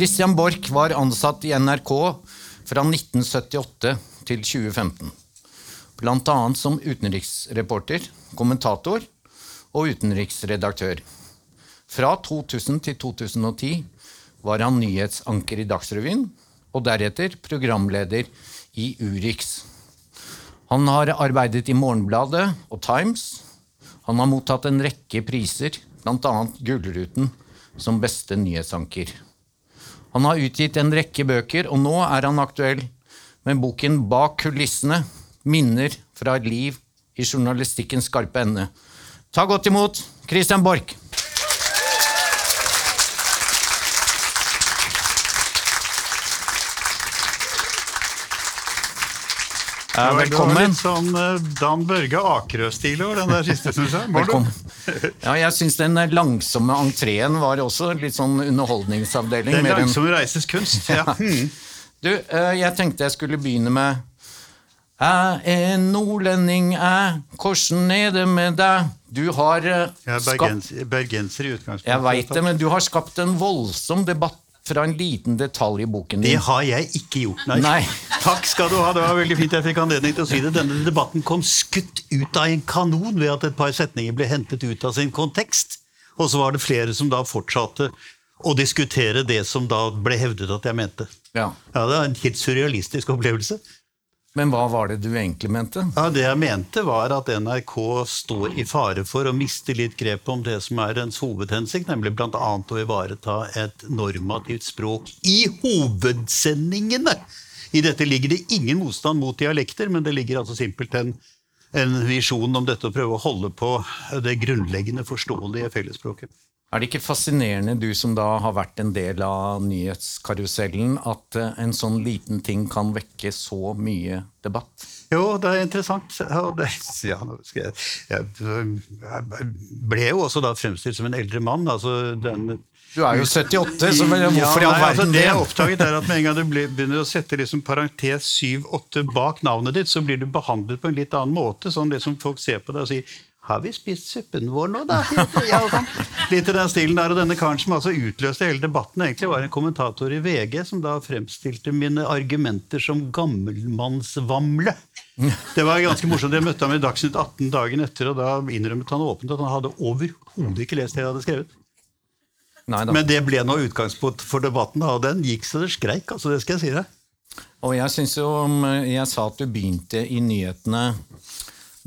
Christian Borch var ansatt i NRK fra 1978 til 2015. Blant annet som utenriksreporter, kommentator og utenriksredaktør. Fra 2000 til 2010 var han nyhetsanker i Dagsrevyen, og deretter programleder i Urix. Han har arbeidet i Morgenbladet og Times. Han har mottatt en rekke priser, bl.a. Gullruten som beste nyhetsanker. Han har utgitt en rekke bøker, og nå er han aktuell med boken Bak kulissene minner fra et liv i journalistikkens skarpe ende. Ta godt imot Christian Borch! Ja, velkommen. Det var litt sånn eh, Dan Børge Akerø-stil over den der siste, syns jeg. Velkommen. Ja, jeg syns den langsomme entreen var også litt sånn underholdningsavdeling. Den langsomme reises kunst. Ja. Hmm. Du, eh, jeg tenkte jeg skulle begynne med Jeg er nordlending, jeg. Hvordan er det med deg? Du har skapt Jeg er bergenser i utgangspunktet. Jeg veit det, men du har skapt en voldsom debatt fra en liten detalj i boken din. Det har jeg ikke gjort, nei. Nei. Takk skal du ha, det var veldig fint jeg fikk anledning til å si det. Denne debatten kom skutt ut av en kanon ved at et par setninger ble hentet ut av sin kontekst. Og så var det flere som da fortsatte å diskutere det som da ble hevdet at jeg mente. Ja. Ja, Det er en helt surrealistisk opplevelse. Men hva var det du egentlig mente? Ja, Det jeg mente, var at NRK står i fare for å miste litt grep om det som er dens hovedhensikt, nemlig bl.a. å ivareta et normativt språk i hovedsendingene. I dette ligger det ingen motstand mot dialekter, men det ligger altså simpelthen en visjon om dette å prøve å holde på det grunnleggende forståelige fellesspråket. Er det ikke fascinerende, du som da har vært en del av nyhetskarusellen, at eh, en sånn liten ting kan vekke så mye debatt? Jo, det er interessant. Det, ja, jeg, jeg ble jo også da fremstilt som en eldre mann. altså den Du er jo 78, så men hvorfor i all altså, verden det? jeg har oppdaget er at Med en gang du begynner å sette liksom parentes 7-8 bak navnet ditt, så blir du behandlet på en litt annen måte. sånn det som Folk ser på deg og sier 'Har vi spist suppen vår nå, da?' Sånn. Litt i den stilen der. Og denne karen som altså utløste hele debatten, egentlig var en kommentator i VG som da fremstilte mine argumenter som gammelmannsvamle. Det var ganske morsomt. Jeg møtte ham i Dagsnytt 18 dagen etter, og da innrømmet han åpent at han hadde overhodet ikke lest det jeg hadde skrevet. Nei da. Men det ble nå utgangspunkt for debatten, og den gikk så det skreik. altså det skal jeg si deg. Og jeg synes jo Jeg sa at du begynte i nyhetene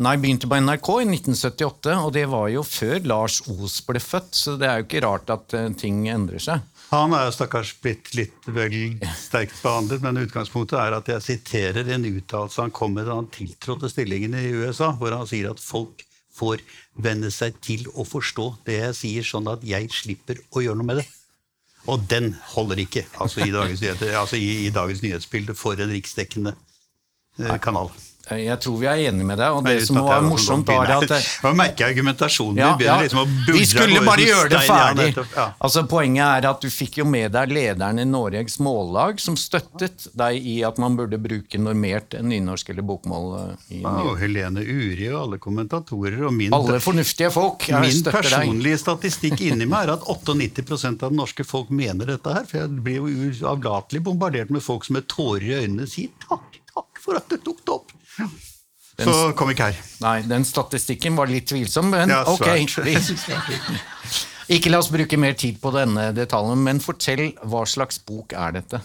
Nei, begynte på NRK i 1978, og det var jo før Lars Os ble født, så det er jo ikke rart at eh, ting endrer seg. Han er jo stakkars blitt litt vel sterkt behandlet, men utgangspunktet er at jeg siterer en uttalelse han kom med da han tiltrådte stillingen i USA, hvor han sier at folk får venne seg til å forstå det jeg sier, sånn at jeg slipper å gjøre noe med det. Og den holder ikke altså i dagens, nyheter, altså i, i dagens nyhetsbilde for en riksdekkende eh, kanal. Eh, Jeg tror vi er enige med deg, og det som var morsomt, var at eh, Nå merker jeg argumentasjonen ja, ja, liksom Vi skulle bare gjøre det ferdig. ja. Altså Poenget er at du fikk jo med deg lederen i Noregs Mållag, som støttet deg i at man burde bruke normert nynorsk eller bokmål. eh, i og Helene Uri og alle kommentatorer og min, Alle fornuftige folk er, min støtter deg. personlige statistikk inni meg er at 98 av det norske folk mener dette her. For jeg blir jo uavlatelig bombardert med folk som med tårer i øynene sier takk, takk for at du tok det opp. Så kom ikke her. Nei, den statistikken var litt tvilsom, men Ja, ok. Ikke la oss bruke mer tid på denne detaljen, men fortell hva slags bok er dette?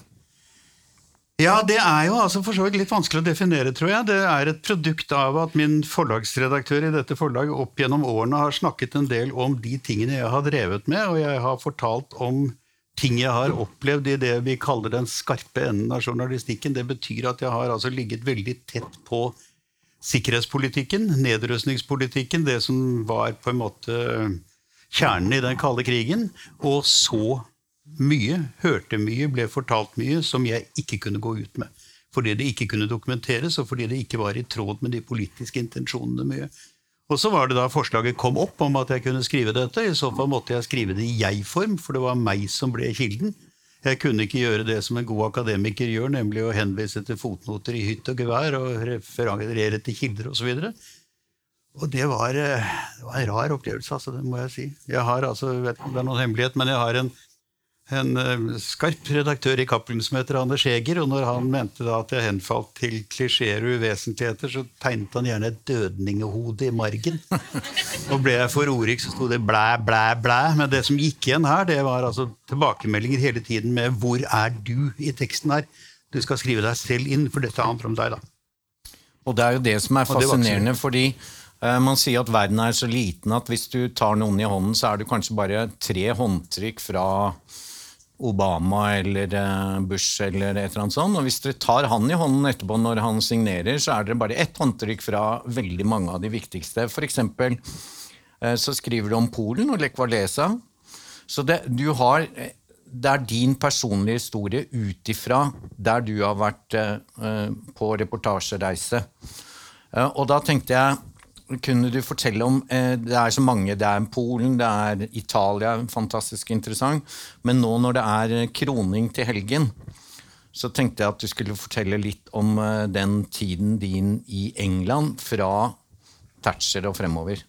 Ja, det er jo altså for så vidt litt vanskelig å definere, tror jeg. Det er et produkt av at min forlagsredaktør i dette forlaget opp gjennom årene har snakket en del om de tingene jeg har drevet med, og jeg har fortalt om ting jeg har opplevd i det vi kaller den skarpe enden av journalistikken. Det betyr at jeg har altså ligget veldig tett på sikkerhetspolitikken, nedrustningspolitikken, det som var på en måte kjernen i den kalde krigen, og så mye, hørte mye, ble fortalt mye som jeg ikke kunne gå ut med. Fordi det ikke kunne dokumenteres, og fordi det ikke var i tråd med de politiske intensjonene mye. Og så var det da forslaget kom opp om at jeg kunne skrive dette. I så fall måtte jeg skrive det i jeg-form, for det var meg som ble kilden. Jeg kunne ikke gjøre det som en god akademiker gjør, nemlig å henvise til fotnoter i hytt og gevær og referere til kilder osv. Og det var, eh, det var en rar opplevelse, altså, det må jeg si. Jeg har altså, vet ikke om det er noen hemmelighet, men jeg har en en eh, skarp redaktør i Cappelen som heter Anders Heger. Og når han mente da at jeg henfalt til klisjeer og uvesentligheter, så tegnet han gjerne et dødningehode i margen. Og ble jeg for ordrik, så sto det blæ, blæ, blæ. Men det som gikk igjen her, det var altså tilbakemeldinger hele tiden med 'hvor er du' i teksten her. Du skal skrive deg selv inn, for dette handler om deg, da. Og det er jo det som er fascinerende, fordi eh, man sier at verden er så liten at hvis du tar noen i hånden, så er det kanskje bare tre håndtrykk fra Obama eller eh, Bush eller et eller annet sånt. Og hvis dere tar han i hånden etterpå når han signerer, så er det bare ett håndtrykk fra veldig mange av de viktigste. For eksempel eh, så skriver du om Polen og Lech Walesa. Så det, du har, eh, det er din personlige historie ut ifra der du har vært på reportasjereise. Og da tenkte jeg kunne du fortelle om eh, Det er så mange. Det er Polen, det er Italia, fantastisk interessant. Men nå når det er eh, kroning til helgen, så tenkte jeg at du skulle fortelle litt om eh, den tiden din i England fra Thatcher og fremover.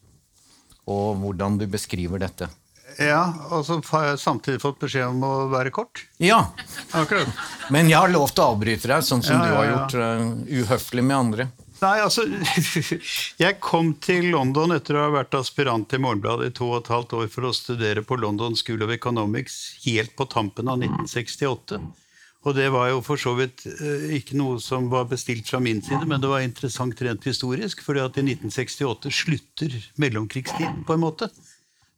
Og hvordan du beskriver dette. Ja, og så har jeg samtidig fått beskjed om å være kort. Ja, Akkurat. men jeg har lov til å avbryte deg, sånn som Ja, du har ja, ja. gjort uh, uhøflig med andre. Nei, altså Jeg kom til London etter å ha vært aspirant i Morgenbladet i to og et halvt år for å studere på London School of Economics helt på tampen av 1968. Og det var jo for så vidt eh, ikke noe som var bestilt fra min side, men det var interessant rent historisk, fordi at i 1968 slutter mellomkrigstiden, på en måte.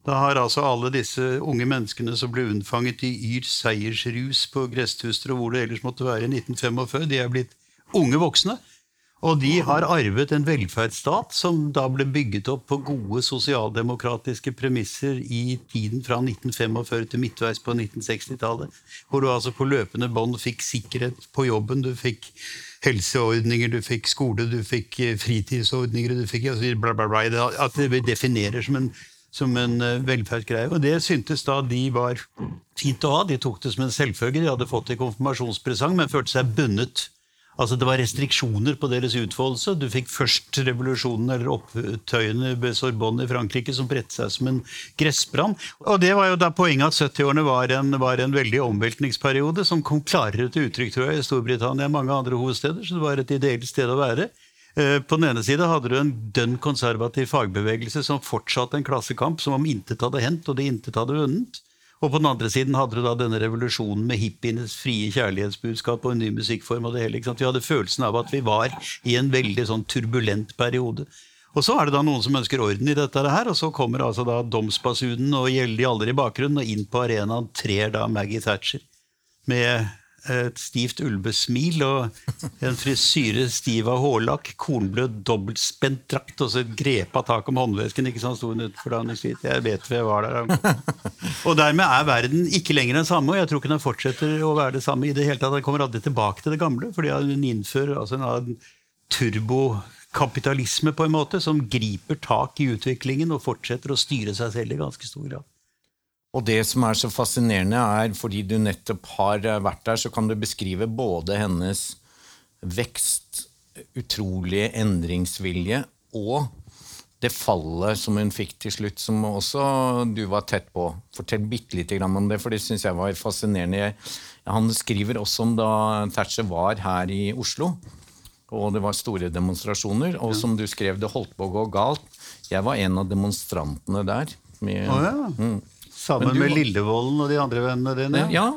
Da har altså alle disse unge menneskene som ble unnfanget i yr seiersrus på gresstuster og hvor det ellers måtte være i 1945, de er blitt unge voksne. Og de har arvet en velferdsstat som da ble bygget opp på gode sosialdemokratiske premisser i tiden fra 1945 til midtveis på 1960-tallet. Hvor du altså på løpende bånd fikk sikkerhet på jobben, du fikk helseordninger, du fikk skole, du fikk eh, fritidsordninger, du fikk bla, bla, bla. At det definerer som en, som en eh, velferdsgreie. Og det syntes da de var fint å ha. De tok det som en selvfølge. De hadde fått det i konfirmasjonspresang, men følte seg bundet Altså Det var restriksjoner på deres utfoldelse. Du fikk først revolusjonen eller opptøyene ved Sorbonne i Frankrike som bredte seg som en gressbrann. Og det var jo da poenget at 70-årene var, var en veldig omveltningsperiode som kom klarere til uttrykk tror jeg, i Storbritannia enn mange andre hovedsteder, så det var et ideelt sted å være. Eh, På den ene side hadde du en dønn konservativ fagbevegelse som fortsatte en klassekamp som om intet hadde hendt og det intet hadde vunnet. Og på den andre siden hadde du da denne revolusjonen med hippienes frie kjærlighetsbudskap og en ny musikkform. og det hele? Vi hadde følelsen av at vi var i en veldig sånn turbulent periode. Og så er det da noen som ønsker orden i dette her, og så kommer altså da domsbasunen og Gjeldig aldri i bakgrunnen, og inn på arenaen trer da Maggie Thatcher med et stivt ulvesmil og en frisyre stiv av hårlakk, kornblød, dobbeltspent drakt og så et grepa tak om håndvesken. ikke sånn sto hun utenfor Street. Jeg vet hvor jeg var der. Og dermed er verden ikke lenger den samme, og jeg tror ikke den fortsetter å være det samme i det hele tatt. Den kommer aldri tilbake til det gamle, fordi hun innfører altså en turbokapitalisme på en måte, som griper tak i utviklingen og fortsetter å styre seg selv i ganske stor grad. Og det som er så fascinerende, er fordi du nettopp har eh, vært der, så kan du beskrive både hennes vekst, utrolige endringsvilje, og det fallet som hun fikk til slutt, som også du var tett på. Fortell bitte lite grann om det, for det syns jeg var fascinerende. Han skriver også om da Thatcher var her i Oslo, og det var store demonstrasjoner. Og som du skrev, det holdt på å gå galt. Jeg var en av demonstrantene der. Med, oh, ja. Sammen du med Lillevolden og de andre vennene dine? Ja.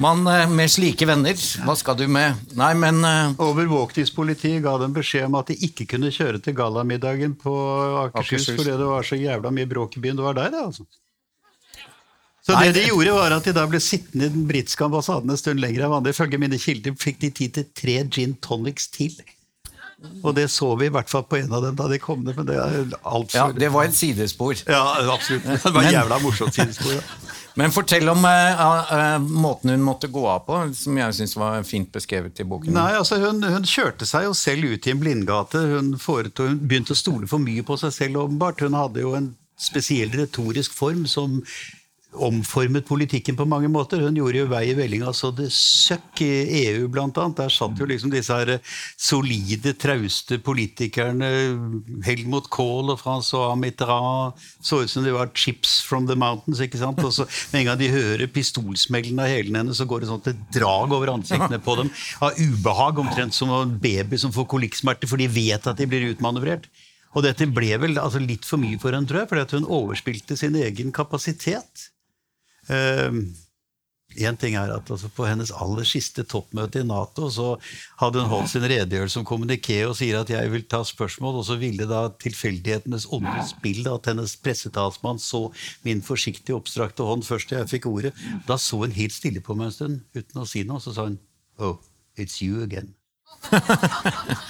Man eh, med slike venner, hva skal du med? Nei, men uh... Overvåkningspolitiet ga dem beskjed om at de ikke kunne kjøre til gallamiddagen på Akershus, Akershus. fordi det var så jævla mye bråk i byen. Det var der, det, altså. Så Nei, det de gjorde, var at de da ble sittende i den britiske ambassaden en stund lenger enn vanlig. Ifølge mine kilder fikk de tid til tre gin tonics til. Og det så vi i hvert fall på en av dem da de kom ned, men det er altfor ja, det var et sidespor. Ja, absolutt. Det var en jævla morsomt sidespor. Ja. Men fortell om uh, uh, måten hun måtte gå av på, som jeg syns var fint beskrevet i boken. Nei, altså hun, hun kjørte seg jo selv ut i en blindgate. Hun, foretog, hun begynte å stole for mye på seg selv, åpenbart. Hun hadde jo en spesiell retorisk form som omformet politikken på mange måter. Hun gjorde jo vei i vellinga så det søkk i EU, blant annet. Der satt jo liksom disse her solide, trauste politikerne. Helmut Kohl og Francois Mitterrand. Så ut som de var chips from the mountains. ikke sant? Og så Med en gang de hører pistolsmellen av hælene hennes, så går det sånn et drag over ansiktene på dem. Av ubehag, omtrent som en baby som får kolikksmerter, for de vet at de blir utmanøvrert. Og dette ble vel altså, litt for mye for henne, tror jeg, fordi hun overspilte sin egen kapasitet. Én ehm, ting er at altså, På hennes aller siste toppmøte i Nato så hadde hun holdt sin redegjørelse som kommuniké og sier at jeg vil ta spørsmål, og så ville da tilfeldighetenes onde spill at hennes pressetalsmann så min forsiktige, oppstrakte hånd først da jeg fikk ordet. Da så hun helt stille på meg en stund uten å si noe, og så sa hun Oh, it's you again.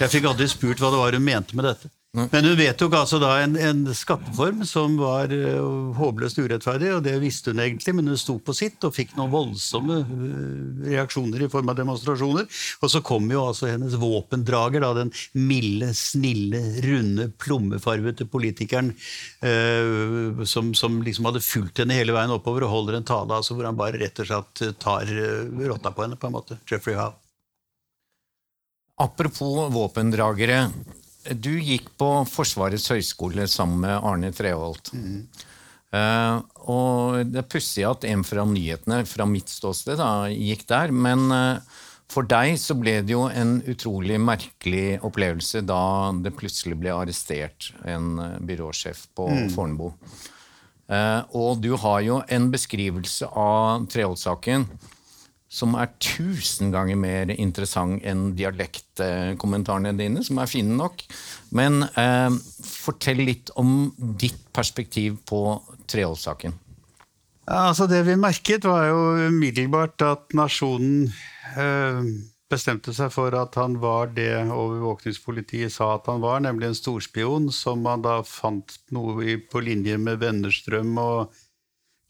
Jeg fikk aldri spurt hva det var hun mente med dette. Men hun vedtok altså da en, en skatteform som var uh, håpløst urettferdig, og det visste hun egentlig, men hun sto på sitt og fikk noen voldsomme uh, reaksjoner i form av demonstrasjoner. Og så kom jo altså hennes våpendrager, da, den milde, snille, runde, plommefarvete politikeren uh, som, som, liksom hadde fulgt henne hele veien oppover og holder en tale altså, hvor han bare rett og slett tar rotta på henne, på en måte. Jeffrey Howe. Apropos våpendragere. Du gikk på Forsvarets høgskole sammen med Arne Treholt. Mm. Uh, og det er pussig at en fra nyhetene, fra mitt ståsted, da, gikk der. Men uh, for deg så ble det jo en utrolig merkelig opplevelse da det plutselig ble arrestert en uh, byråsjef på mm. Fornebu. og du har jo en beskrivelse av Treholt-saken som er tusen ganger mer interessant enn dialektkommentarene dine, som er fine nok. Men eh, fortell litt om ditt perspektiv på Treholt-saken. Altså det vi merket, var jo umiddelbart at nasjonen eh, bestemte seg for at han var det overvåkningspolitiet sa at han var, nemlig en storspion, som man da fant noe på linje med Wennerstrøm og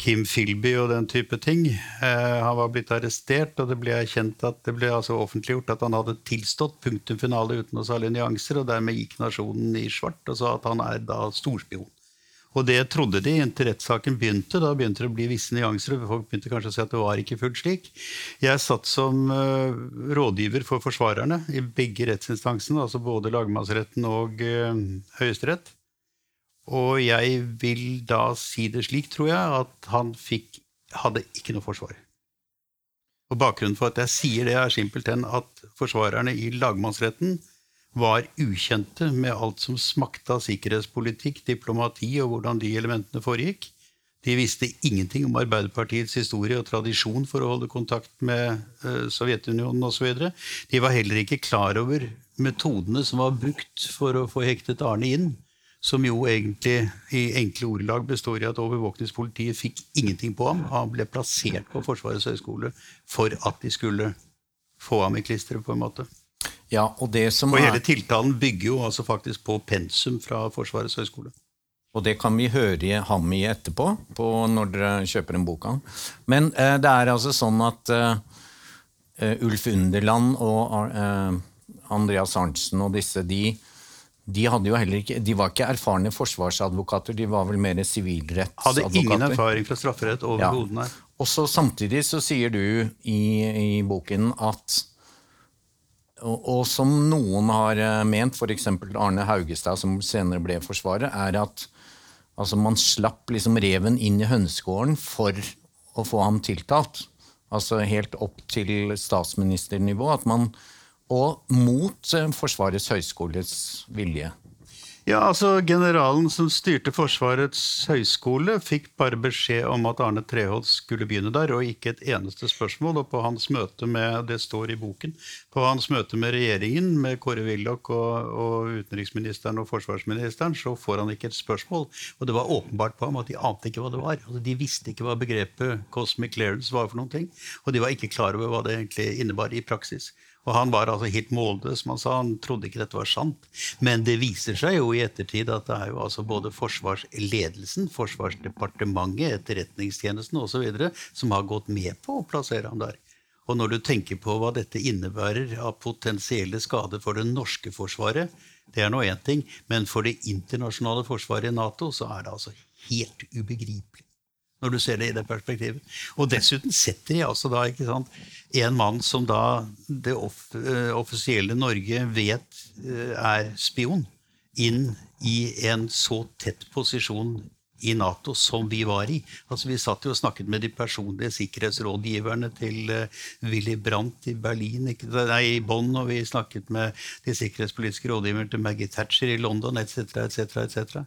Kim Philby og den type ting. Eh, han var blitt arrestert, og det ble at det ble altså offentliggjort at han hadde tilstått punktum finale uten noe særlig nyanser, og dermed gikk nasjonen i svart og sa at han er da storspion. Og det trodde de inntil rettssaken begynte. Da begynte det å bli visse nyanser. og Folk begynte kanskje å si at det var ikke fullt slik. Jeg satt som uh, rådgiver for forsvarerne i begge rettsinstansene, altså både lagmannsretten og uh, Høyesterett. Og jeg vil da si det slik, tror jeg, at han fikk, hadde ikke noe forsvar. Og Bakgrunnen for at jeg sier det, er simpelthen at forsvarerne i lagmannsretten var ukjente med alt som smakte av sikkerhetspolitikk, diplomati og hvordan de elementene foregikk. De visste ingenting om Arbeiderpartiets historie og tradisjon for å holde kontakt med uh, Sovjetunionen osv. De var heller ikke klar over metodene som var brukt for å få hektet Arne inn som jo egentlig i enkle ordelag består i at overvåkningspolitiet fikk ingenting på ham. Han ble plassert på Forsvarets høgskole for at de skulle få ham i klisteret, på en måte. Ja, Og det som og hele tiltalen bygger jo altså faktisk på pensum fra Forsvarets høgskole. Og det kan vi høre ham i etterpå, når dere kjøper en bok av. Men eh, det er altså sånn at eh, eh Ulf Underland og eh, Andreas Arntzen og disse, de de, ikke, de, var ikke erfarne forsvarsadvokater, de var vel mer sivilrettsadvokater. Hadde ingen erfaring fra strafferett overhodet, ja. Og så Samtidig så sier du i, i boken at og, og, som noen har eh, ment, f.eks. Arne Haugestad, som senere ble forsvarer, er at altså, man slapp liksom reven inn i hønsegården for å få ham tiltalt. Altså helt opp til statsministernivå. At man og mot eh, Forsvarets høgskoles vilje. Ja, altså Generalen som styrte Forsvarets høgskole, fikk bare beskjed om at Arne Treholt skulle begynne der, og ikke et eneste spørsmål. Og på hans møte med det står i boken, på hans møte med regjeringen, med Kåre Willoch og, og, utenriksministeren og forsvarsministeren, så får han ikke et spørsmål. Og det var åpenbart på ham at de ante ikke hva det var. Altså, de visste ikke hva begrepet cosmic clearance var for noen ting. Og de var ikke klar over hva det egentlig innebar i praksis. Og han var altså helt målløs. Man sa han trodde ikke dette var sant. Men det viser seg jo i ettertid at det er jo altså både forsvarsledelsen, Forsvarsdepartementet, Etterretningstjenesten osv. som har gått med på å plassere ham der. Og når du tenker på hva dette innebærer av potensielle skader for det norske forsvaret, det er nå én ting, men for det internasjonale forsvaret i Nato så er det altså helt ubegripelig når du ser det i det perspektivet. Og dessuten setter de altså da ikke sant, en mann som da det off eh, offisielle Norge vet eh, er spion, inn i en så tett posisjon i Nato som vi var i. Altså Vi satt jo og snakket med de personlige sikkerhetsrådgiverne til uh, Willy Brandt i Berlin, ikke, nei, i Bonn, og vi snakket med de sikkerhetspolitiske rådgiverne til Maggie Thatcher i London etc. etc. etc.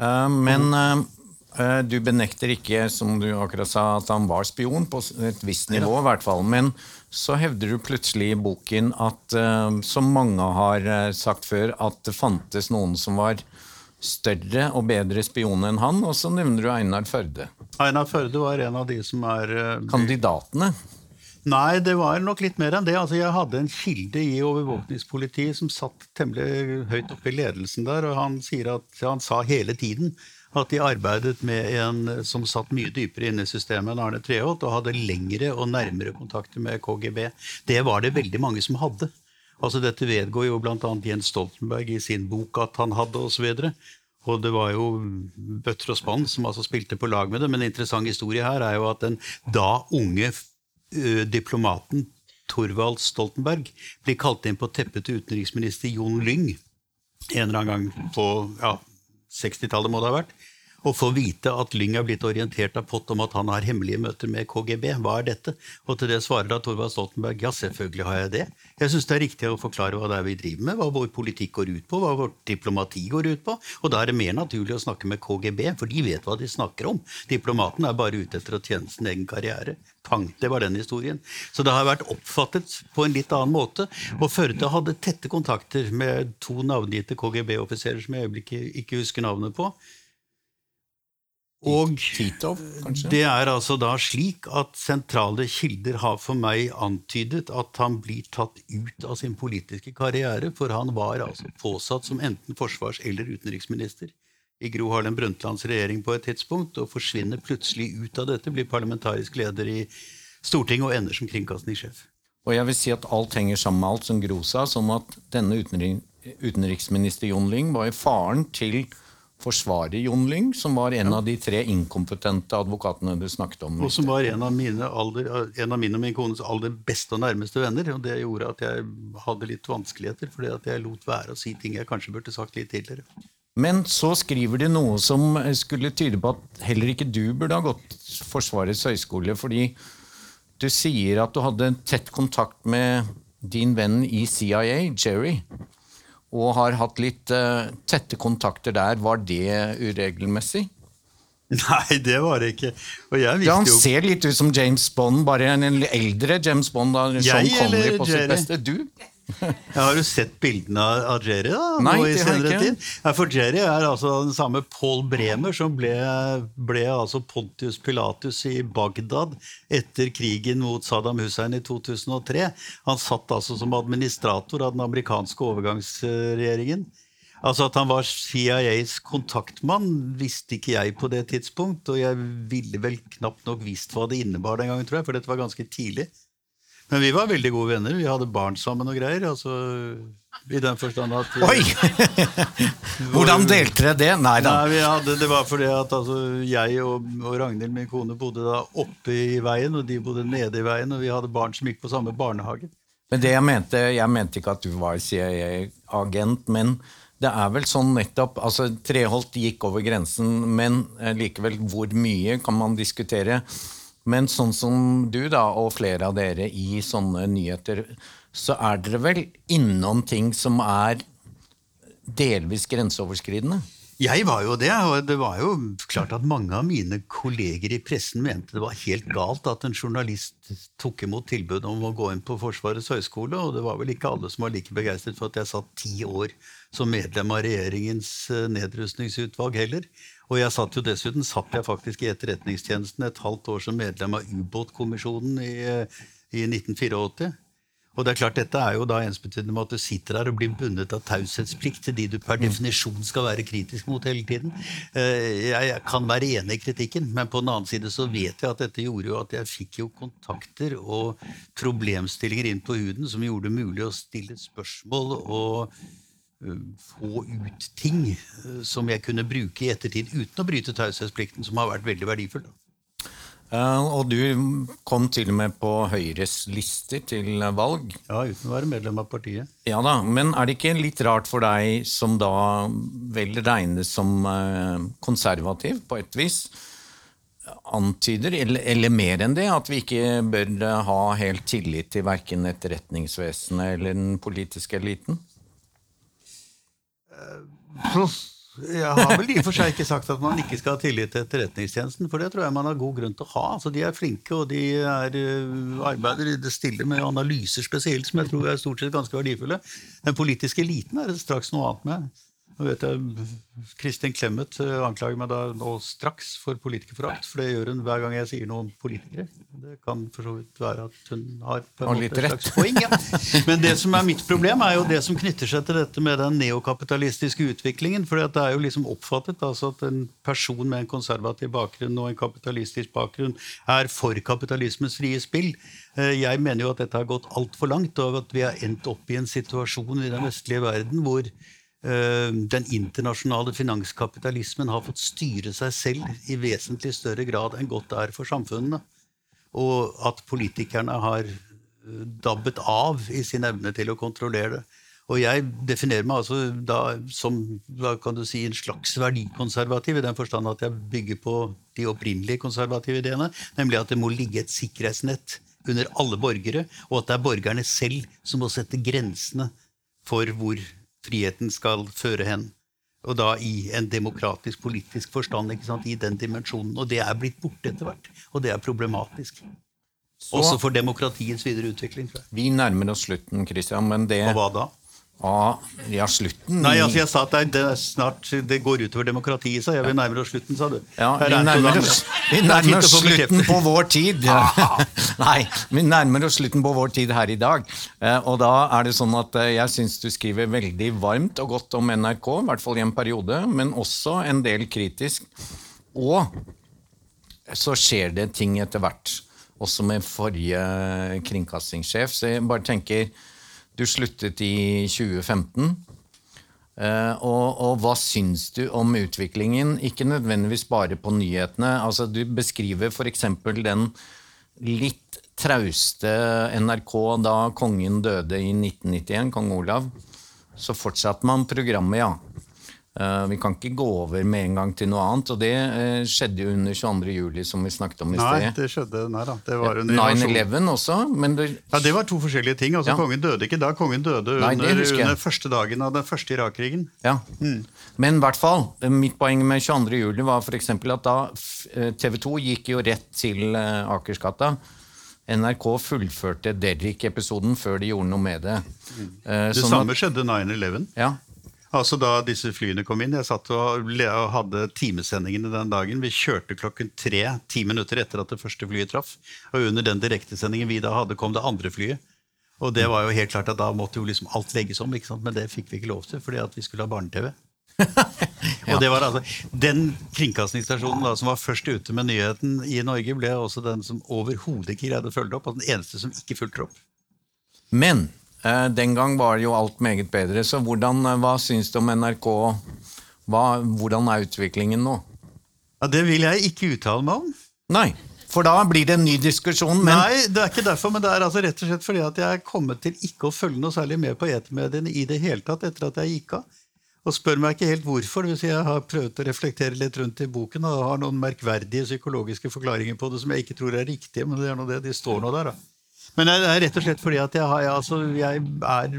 Men uh, Eh, du benekter ikke, som du akkurat sa, at han var spion, på et visst nivå i hvert fall. Men så hevder du plutselig i boken at, eh, som mange har eh, sagt før, at det fantes noen som var større og bedre spion enn han, og så nevner du Einar Førde. Einar Førde var en av de som er Kandidatene? Nei, det var nok litt mer enn det. Altså, jeg hadde en kilde i overvåkningspolitiet som satt temmelig høyt oppe i ledelsen der, og han, at, han sa hele tiden at de arbeidet med en som satt mye dypere inne i systemet enn Arne Treholt, og hadde lengre og nærmere kontakter med KGB. Det var det veldig mange som hadde. Altså Dette vedgår jo bl.a. Jens Stoltenberg i sin bok at han hadde, osv. Og, og det var jo bøtter og spann som altså spilte på lag med det. Men en interessant historie her er jo at den da unge ø, diplomaten Torvald Stoltenberg blir kalt inn på teppet til utenriksminister Jon Lyng en eller annen gang på ja, 60-tallet må det ha vært, og få vite at Lyng er blitt orientert av Pott om at han har hemmelige møter med KGB. Hva er dette? Og til det svarer da Thorvald Stoltenberg ja, selvfølgelig har jeg det. Jeg syns det er riktig å forklare hva det er vi driver med, hva vår politikk går ut på, hva vårt diplomati går ut på. Og da er det mer naturlig å snakke med KGB, for de vet hva de snakker om. Diplomaten er bare ute etter å tjene sin egen karriere. Pang, det var den historien. Så det har vært oppfattet på en litt annen måte. Og Førde hadde tette kontakter med to navngitte KGB-offiserer som jeg i øyeblikket ikke husker navnet på. Og Titov, det er altså da slik at sentrale kilder har for meg antydet at han blir tatt ut av sin politiske karriere, for han var altså påsatt som enten forsvars- eller utenriksminister i Gro Harlem Brundtlands regjering på et tidspunkt, og forsvinner plutselig ut av dette, blir parlamentarisk leder i Stortinget og ender som kringkastingssjef. Og jeg vil si at alt henger sammen med alt, som Gro sa, sånn at denne utenriksminister Jon Lyng var jo faren til forsvare Jon Lyng, som var en av de tre inkompetente advokatene du snakket om. Og som var en av mine, alder, en av min og min kones aller beste og nærmeste venner. Og det gjorde at jeg hadde litt vanskeligheter, fordi at jeg lot være å si ting jeg kanskje burde sagt litt tidligere. Men så skriver de noe som skulle tyde på at heller ikke du burde ha gått Forsvarets høgskole, fordi du sier at du hadde tett kontakt med din venn i CIA, Jerry og har hatt litt uh, tette kontakter der. Var det uregelmessig? Nei, det var det ikke. ja, han ser litt ut som James Bond, bare en eldre James Bond. Da, jeg eller på sitt beste. Du? Ja, har du sett bildene av Jerry da? Nei, nå i senere tid? Ja, for Jerry er altså den samme Paul Bremer som ble, ble altså Pontius Pilatus i Bagdad etter krigen mot Saddam Hussein i 2003. Han satt altså som administrator av den amerikanske overgangsregjeringen. Altså At han var CIAs kontaktmann, visste ikke jeg på det tidspunkt. Og jeg ville vel knapt nok visst hva det innebar den gangen, tror jeg, for dette var ganske tidlig. Men vi var veldig gode venner. Vi hadde barn sammen og greier. altså i den forstand at Oi! Hvordan delte dere det? Nei da. Nei, hadde, det var fordi at altså, jeg og, og, Ragnhild, min kone, bodde da oppe i veien, og de bodde nede i veien, og vi hadde barn som gikk på samme barnehage. Men det Jeg mente, jeg mente ikke at du var CIA-agent, men det er vel sånn nettopp altså Treholt gikk over grensen, men eh, likevel hvor mye kan man diskutere. Men sånn som du da, og flere av dere i sånne nyheter, så er dere vel innom ting som er delvis grenseoverskridende? Jeg var jo det, og det var jo klart at mange av mine kolleger i pressen mente det var helt galt at en journalist tok imot tilbud om å gå inn på Forsvarets høgskole, og det var vel ikke alle som var like begeistret for at jeg satt ti år som medlem av regjeringens eh, nedrustningsutvalg heller. Og jeg satt jo dessuten satt jeg faktisk i Etterretningstjenesten et halvt år som medlem av ubåtkommisjonen i, i 1984. Og det er klart, Dette er jo da ensbetydende med at du sitter her og blir bundet av taushetsplikt til de du per definisjon skal være kritisk mot hele tiden. Eh, jeg kan være enig i kritikken, men på den annen side så vet jeg at dette gjorde jo at jeg fikk jo kontakter og problemstillinger inn på huden som gjorde det mulig å stille spørsmål og eh, få ut ting eh, som jeg kunne bruke i ettertid uten å bryte taushetsplikten, som har vært veldig verdifull. Uh, og du kom til og med på Høyres lister til valg. Ja, uten å være medlem av partiet. Ja da, Men er det ikke litt rart for deg, som da vel regnes som uh, konservativ på et vis, antyder, eller, eller, mer enn det, at vi ikke bør ha helt tillit til verken etterretningsvesenet eller den politiske eliten? Uh, jeg har vel i og for seg ikke sagt at man ikke skal ha tillit til Etterretningstjenesten, for det tror jeg man har god grunn til å ha. Altså, de er flinke, og de er, uh, arbeider i det stille med analyser spesielt, som jeg tror er stort sett ganske verdifulle. Den politiske eliten er det straks noe annet med. Nå vet jeg Kristin Clemet eh, anklager meg da nå straks for politikerforakt, for det gjør hun hver gang jeg sier noe om politikere. Det kan for så vidt være at hun har på en måte et slags poeng. Ja. Men det som er mitt problem, er jo det som knytter seg til dette med den neokapitalistiske utviklingen. For det er jo liksom oppfattet altså at en person med en konservativ bakgrunn og en kapitalistisk bakgrunn er for kapitalismens frie spill. Eh, jeg mener jo at dette har gått altfor langt, og at vi har endt opp i en situasjon i den vestlige verden hvor den internasjonale finanskapitalismen har fått styre seg selv i vesentlig større grad enn godt er for samfunnene. Og at politikerne har eh, dabbet av i sin evne til å kontrollere det. Og jeg definerer meg altså da som du si, en slags verdikonservativ, i den forstand at jeg bygger på de opprinnelige konservative ideene, nemlig at det må ligge et sikkerhetsnett under alle borgere, og at det er borgerne selv som må sette grensene for hvor friheten skal føre hen. Og da i en demokratisk, politisk forstand, i den dimensjonen. Og det er blitt borte etter hvert. Og det er problematisk. Så, Også for demokratiets videre utvikling. Vi nærmer oss slutten, Christian, men det Og hva da? Ah, ja, slutten Nei, altså jeg sa at det, det, snart, det går utover demokratiet, så jeg Vi nærmere oss slutten, sa du. Ja, Vi nærmer oss, vi nærmer oss slutten på vår tid. Nei, vi nærmer oss slutten på vår tid her i dag. Eh, og da er det sånn at eh, jeg syns du skriver veldig varmt og godt om NRK, i hvert fall i en periode, men også en del kritisk. Og så skjer det ting etter hvert, også med forrige kringkastingssjef. Så jeg bare tenker du sluttet i 2015. Uh, eh, og, og, hva syns du om utviklingen? Ikke nødvendigvis bare på nyhetene. Altså, du beskriver f.eks. den litt trauste NRK da kongen døde i 1991, kong Olav. Så fortsatte man programmet, ja. Uh, vi kan ikke gå over med en gang til noe annet. Og det uh, skjedde jo under 22. juli, som vi snakket om i sted. Nei, det skjedde, nei da. Det var under 9-11 også. Men det, ja, det var to forskjellige ting. Altså, ja. Kongen døde ikke da. Kongen døde nei, under, under, første dagen av den første Irak-krigen. Ja. Mm. Men i hvert fall, mitt poeng med 22. juli var f.eks. at da eh, TV 2 gikk jo rett til Akersgata. NRK fullførte Derrick-episoden før de gjorde noe med det. Mm. det sånn samme at, skjedde 9-11. Ja, Altså Da disse flyene kom inn Jeg satt og hadde timesendingene den dagen. Vi kjørte klokken tre, ti minutter etter at det første flyet traff. Og under den direktesendingen vi da hadde, kom det andre flyet. Og det var jo helt klart at da måtte jo liksom alt legges om, men det fikk vi ikke lov til fordi at vi skulle ha barne-TV. ja. Og det var altså, Den kringkastingsstasjonen da, som var først ute med nyheten i Norge, ble også den som overhodet ikke greide å følge opp, og den eneste som ikke fulgte opp. Men den gang var jo alt meget bedre. Så hvordan, eh, hva syns du om NRK? Hva, hvordan er utviklingen nå? Ja, Det vil jeg ikke uttale meg om. Nei, for da blir det en ny diskusjon. Men... Nei, det er ikke derfor, men det er altså rett og slett fordi at jeg er kommet til ikke å følge noe særlig med på etermediene i det hele tatt etter at jeg gikk av. Og spør meg ikke helt hvorfor. hvis Jeg har prøvd å reflektere litt rundt i boken og har noen merkverdige psykologiske forklaringer på det som jeg ikke tror er riktige, men det er noe det. De står nå der, da. Men det er rett og slett fordi at jeg, har, altså, jeg er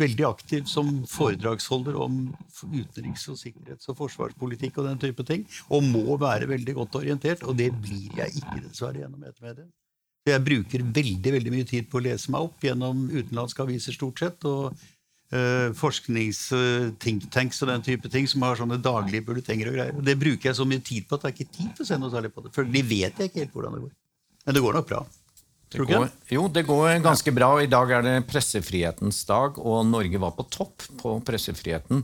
veldig aktiv som foredragsholder om utenriks- og sikkerhets- og forsvarspolitikk og den type ting. Og må være veldig godt orientert, og det blir jeg ikke dessverre gjennom etermediet. Jeg bruker veldig veldig mye tid på å lese meg opp gjennom utenlandske aviser stort sett. og uh, forsknings-thinktanks og den type ting som har sånne daglige bulletenger og greier. Det bruker jeg så mye tid på at det er ikke tid til å se noe særlig på det. For de vet jeg ikke helt hvordan det går. Men det går nok bra. Det går, jo, det går ganske bra. I dag er det pressefrihetens dag, og Norge var på topp på pressefriheten.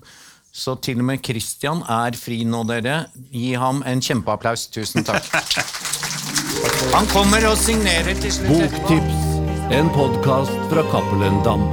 Så til og med Christian er fri nå, dere. Gi ham en kjempeapplaus. Tusen takk. Han kommer og signerer til slutt. Boktips, en podkast fra Cappelen Dam.